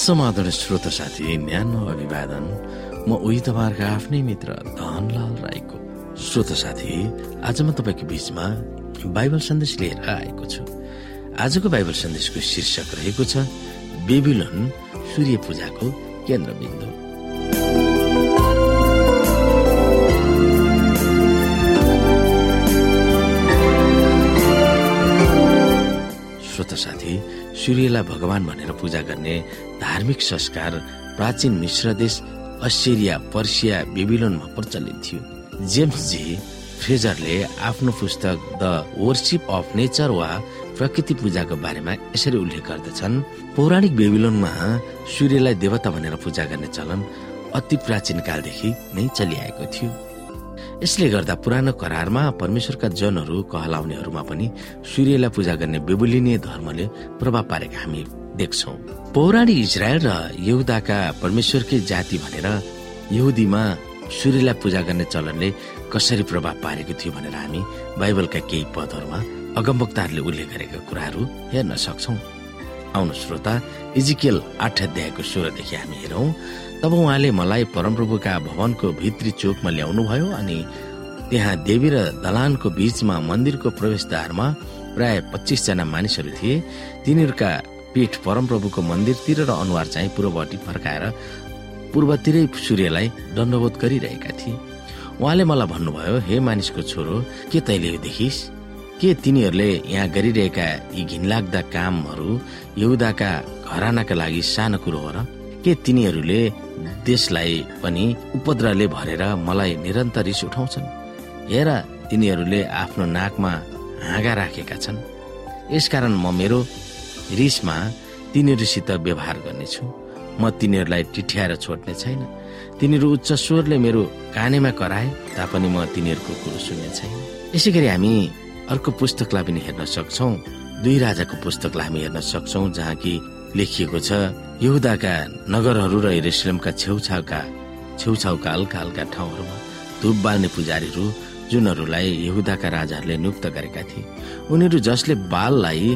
समाधान श्रोत साथी न्यानो अभिवादन। म उही तपाईँहरूको आफ्नै मित्र धनलाल राईको। श्रोत साथी आज म तपाईँको बिचमा बाइबल सन्देश लिएर आएको छु। आजको बाइबल सन्देशको शीर्षक रहेको छ बेबिलोन सूर्य पूजाको केन्द्रबिन्दु। श्रोत साथी सूर्यलाई भगवान भनेर पूजा गर्ने धार्मिक संस्कार प्राचीन मिश्र देश अस्ट्रेलिया पर्सिया बेबिलोनमा प्रचलित थियो। जेम्स जी फ्रेजरले आफ्नो पुस्तक द वर्सिप अफ नेचर वा प्रकृति पूजाको बारेमा यसरी उल्लेख गर्दछन् पौराणिक बेबिलोनमा सूर्यलाई देवता भनेर पूजा गर्ने चलन अति प्राचीन कालदेखि नै चलिआएको थियो। यसले गर्दा पुरानो करारमा परमेश्वरका जनहरू कहलाउनेहरूमा पनि सूर्यलाई पूजा गर्ने बेबुलिनीय धर्मले प्रभाव पारेका हामी देख्छौ। पौराणिक इजरायल र यहुदाका परमेश्वरकै जाति भनेर यहुदीमा सूर्यलाई पूजा गर्ने चलनले कसरी प्रभाव पारेको थियो भनेर हामी बाइबलका केही पदहरूमा अगमवक्ताहरूले उल्लेख गरेका कुराहरू हेर्न सक्छौ। आउनु श्रोता इजिकेल आठ अध्यायको सोह्रदेखि हामी हेरौँ तब उहाँले मलाई परमप्रभुका भवनको भित्री चोकमा ल्याउनु भयो अनि त्यहाँ देवी र दलानको बीचमा मन्दिरको प्रवेशद्वारमा प्राय पच्चिसजना मानिसहरू थिए। तिनीहरूका पीठ परमप्रभुको मन्दिरतिर र अनुहार चाहिँ पूर्वपट्टि फर्काएर पूर्वतिरै सूर्यलाई दण्डबोध गरिरहेका थिए। उहाँले मलाई भन्नुभयो हे मानिसको छोरो के तैले देखिस? के तिनीहरूले यहाँ गरिरहेका यी घिनलाग्दा कामहरू यहुदाका घरानाका लागि सानो कुरो हो र? के तिनीहरूले देशलाई पनि उपद्रवले भरेर मलाई निरन्तर रिस उठाउँछन्? हेर तिनीहरूले आफ्नो नाकमा हाँगा राखेका छन्। यसकारण म मेरो रिसमा तिनीहरूसित व्यवहार गर्नेछु। म तिनीहरूलाई टिठ्याएर छोड्ने छैन। तिनीहरू उच्च स्वरले मेरो कानेमा कराए तापनि म तिनीहरूको कुरो सुन्ने छैन। यसै गरी हामी अर्को पुस्तकलाई पनि हेर्न सक्छौ। दुई राजाको पुस्तकलाई हामी हेर्न सक्छौ जहाँ कि लेखिएको छ यहुदाका नगरहरू र हेरेसलमका छेउछाउका छेउछाउका हल्का हल्का ठाउँहरूमा धुप बाल्ने पुजारीहरू जुनहरूलाई यहुदाका राजाहरूले नियुक्त गरेका थिए उनीहरू जसले बाललाई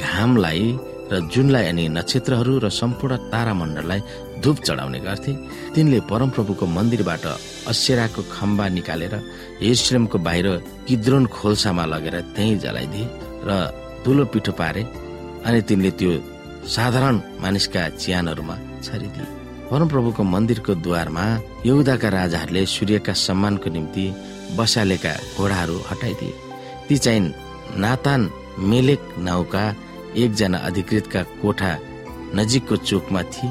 घामलाई र जुनलाई अनि नक्षत्रहरू र सम्पूर्ण तारामण्डललाई धुप चढाउने गर्थे तिनले परमप्रभुको मन्दिरबाट अस्यराको खम्बा निकालेर हेश्रमको बाहिर किद्रोन खोल्सामा लगेर त्यहीँ जलाइदिए र धुलो पिठो पारे अनि तिनले त्यो साधारण मानिसका चियानहरूमा छरिदिए। परमप्रभुको मन्दिरको द्वारमा यहुदाका राजाहरूले सूर्यका सम्मानको निम्ति बसालेका घोडाहरू हटाइदिए। ती चाहिँ नातान मेलेक नाउका एकजना अधिकृतका कोठा नजिकको चोकमा थिए।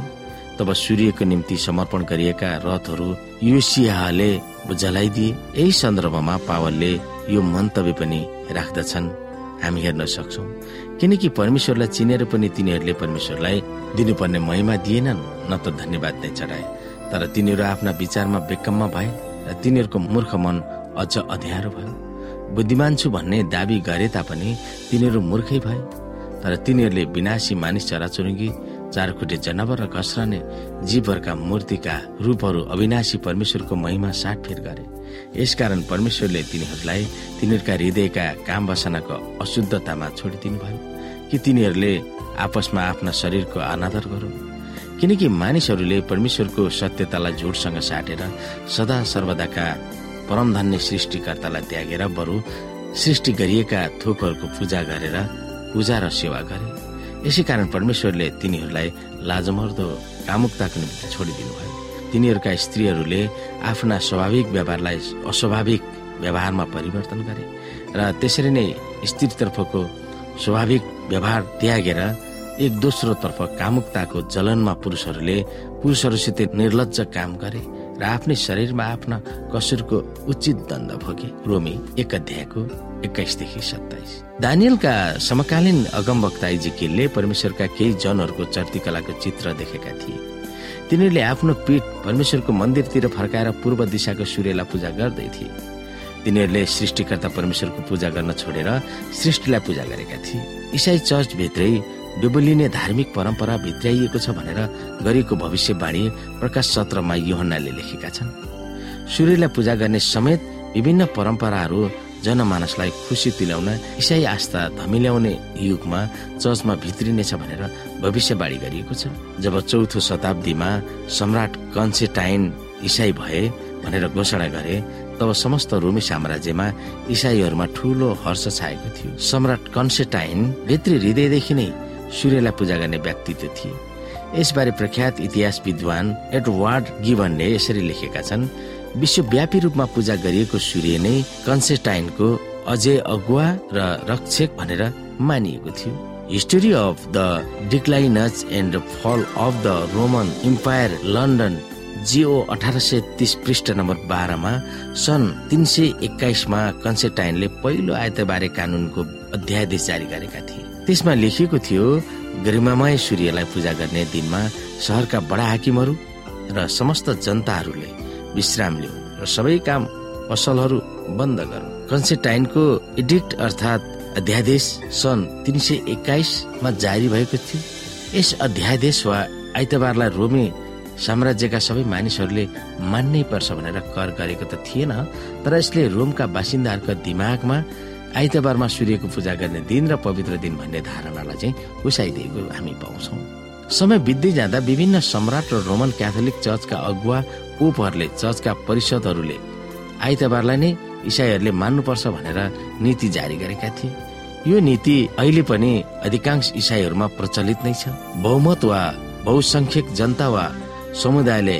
तब सूर्यको निम्ति समर्पण गरिएका रथहरू युसियाले जलाइदिए। यही सन्दर्भमा पावलले यो मन्तव्य पनि राख्दछन्। हामी हेर्न सक्छौ। किनकि परमेश्वरलाई चिनेर पनि तिनीहरूले परमेश्वरलाई दिनुपर्ने महिमा दिएनन् न त धन्यवाद नै चढाए। तर तिनीहरू आफ्ना विचारमा बेकममा भए र तिनीहरूको मूर्ख मन अझ अध्यारो भयो। बुद्धिमान छु भन्ने दावी गरे तापनि तिनीहरू मूर्खै भए। तर तिनीहरूले विनाशी मानिस चराचुरुङ्गी चारखुट्टे जनावर र घस्रने जीवहरूका मूर्तिका रूपहरू अविनाशी परमेश्वरको महिमा साटफेर गरे। यसकारण परमेश्वरले तिनीहरूलाई तिनीहरूका हृदयका काम बसनाको अशुद्धतामा छोडिदिनु भयो कि तिनीहरूले आपसमा आफ्ना शरीरको अनादर गरून्। किनकि मानिसहरूले परमेश्वरको सत्यतालाई झुटसँग साटेर सदा सर्वदाका परमधन्य सृष्टिकर्तालाई त्यागेर बरु सृष्टि गरिएका थोकहरूको पूजा गरेर पूजा र सेवा गरे। यसै कारण परमेश्वरले तिनीहरूलाई लाजमर्दो कामुकताको निम्ति छोडिदिनु भयो। तिनीहरूका स्त्रीहरूले आफ्ना स्वाभाविक व्यवहारलाई अस्वाभाविक व्यवहारमा परिवर्तन गरे र त्यसरी नै स्त्रीतर्फको स्वाभाविक व्यवहार त्यागेर एक दोस्रो तर्फ कामुकताको जलनमा पुरुषहरूले पुरुषहरूसित निर्लज काम गरे र आफ्नै शरीरमा आफ्ना कसुरको उचित दण्ड भोगे। रोमी एक अध्यायको एक्काइसदेखि सत्ताइस। दानियलका समकालीन अगमवक्ता इजिकिलले परमेश्वरका केही जनहरूको चर्तीकलाको चित्र देखेका थिए। तिनीहरूले आफ्नो पीठ परमेश्वरको मन्दिरतिर फर्काएर पूर्व दिशाको सूर्यलाई पूजा गर्दै थिए। तिनीहरूले सृष्टिकर्ता परमेश्वरको पूजा गर्न छोडेर सृष्टिलाई पूजा गरेका थिए। इसाई चर्च भित्रै बेबुलिने धार्मिक परम्परा भित्राइएको छ भनेर गरिएको भविष्यवाणी प्रकाश सत्रमा योहन्नाले लेखेका छन्। सूर्यलाई पूजा गर्ने समेत विभिन्न परम्पराहरू जनमानसलाई खुसी तुल्याउन इसाई आस्था धमिल्याउने युगमा चर्चमा भित्रिनेछ भनेर भविष्यवाणी गरिएको छ। जब चौथो शताब्दीमा सम्राट कन्सेटाइन इसाई भए भनेर घोषणा गरे तब समस्त रोमी साम्राज्यमा इसाईहरूमा ठूलो हर्ष छाएको थियो। सम्राट कन्सेटाइन भित्री हृदयदेखि नै सूर्यलाई पूजा गर्ने व्यक्तित्व थिए। यसबारे प्रख्यात इतिहास विद्वान एडवार्ड गिभनले यसरी लेखेका छन् विश्वव्यापी रूपमा पूजा गरिएको सूर्य नै कन्सेटाइनको अजय अगुवा र रक्षक भनेर मानिएको थियो। History of the declines and fall of the Roman Empire London Jio अठार सय तिस पृष्ठ नम्बर बाह्रमा सन् तिन सय एक्काइसमा कन्सेटाइनले पहिलो आयतबारे कानूनको अध्यादेश जारी गरेका थिए। त्यसमा लेखिएको थियो गरिमामय सूर्यलाई पूजा गर्ने दिनमा सहरका बडा हाकिमहरू र समस्त जनताहरूले विश्राम लिउ र सबै काम पसलहरू बन्द गरौँ। कन्सेटाइनको एडिक्ट अर्थात् अध्यादेश सन् तिन सय एक्काइसमा जारी भएको थियो। यस अध्यादेश वा आइतबारलाई रोमी साम्राज्यका सबै मानिसहरूले मान्नै पर्छ भनेर कर गरेको त थिएन तर यसले रोमका बासिन्दाहरूका दिमागमा आइतबारमा सूर्यको पूजा गर्ने दिन र पवित्र दिन भन्ने धारणालाई चाहिँ उसाइदिएको हामी पाउँछौ। समय बित्दै जाँदा विभिन्न सम्राट र रोमन क्याथोलिक चर्चका अगुवा पोपहरूले चर्चका परिषदहरूले आइतबारलाई नै इसाईहरूले मान्नुपर्छ भनेर नीति जारी गरेका थिए। यो नीति अहिले पनि अधिकांश इसाईहरूमा प्रचलित नै छ। बहुमत वा बहुसंख्यक जनता वा समुदायले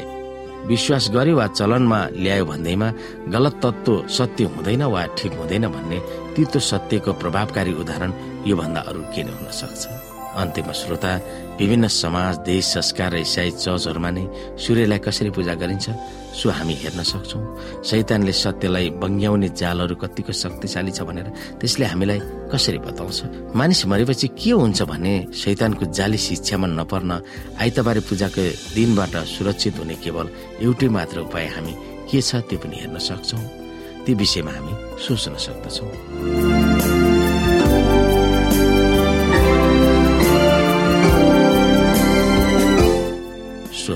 विश्वास गर्यो वा चलनमा ल्यायो भन्दैमा गलत तत्व सत्य हुँदैन वा ठिक हुँदैन भन्ने तितो सत्यको प्रभावकारी उदाहरण योभन्दा अरू के नै हुन सक्छ। अन्त्यमा श्रोता विभिन्न समाज देश संस्कार र इसाई चर्चहरूमा नै सूर्यलाई कसरी पूजा गरिन्छ सो हामी हेर्न सक्छौँ। शैतानले सत्यलाई बङ्ग्याउने जालहरू कतिको शक्तिशाली छ भनेर त्यसले हामीलाई कसरी बताउँछ? मानिस मरेपछि के हुन्छ भने शैतानको जाली शिक्षामा नपर्न आइतबारे पूजाको दिनबाट सुरक्षित हुने केवल एउटै मात्र उपाय हामी के छ त्यो पनि हेर्न सक्छौँ। ती विषयमा हामी सोच्न सक्दछौँ।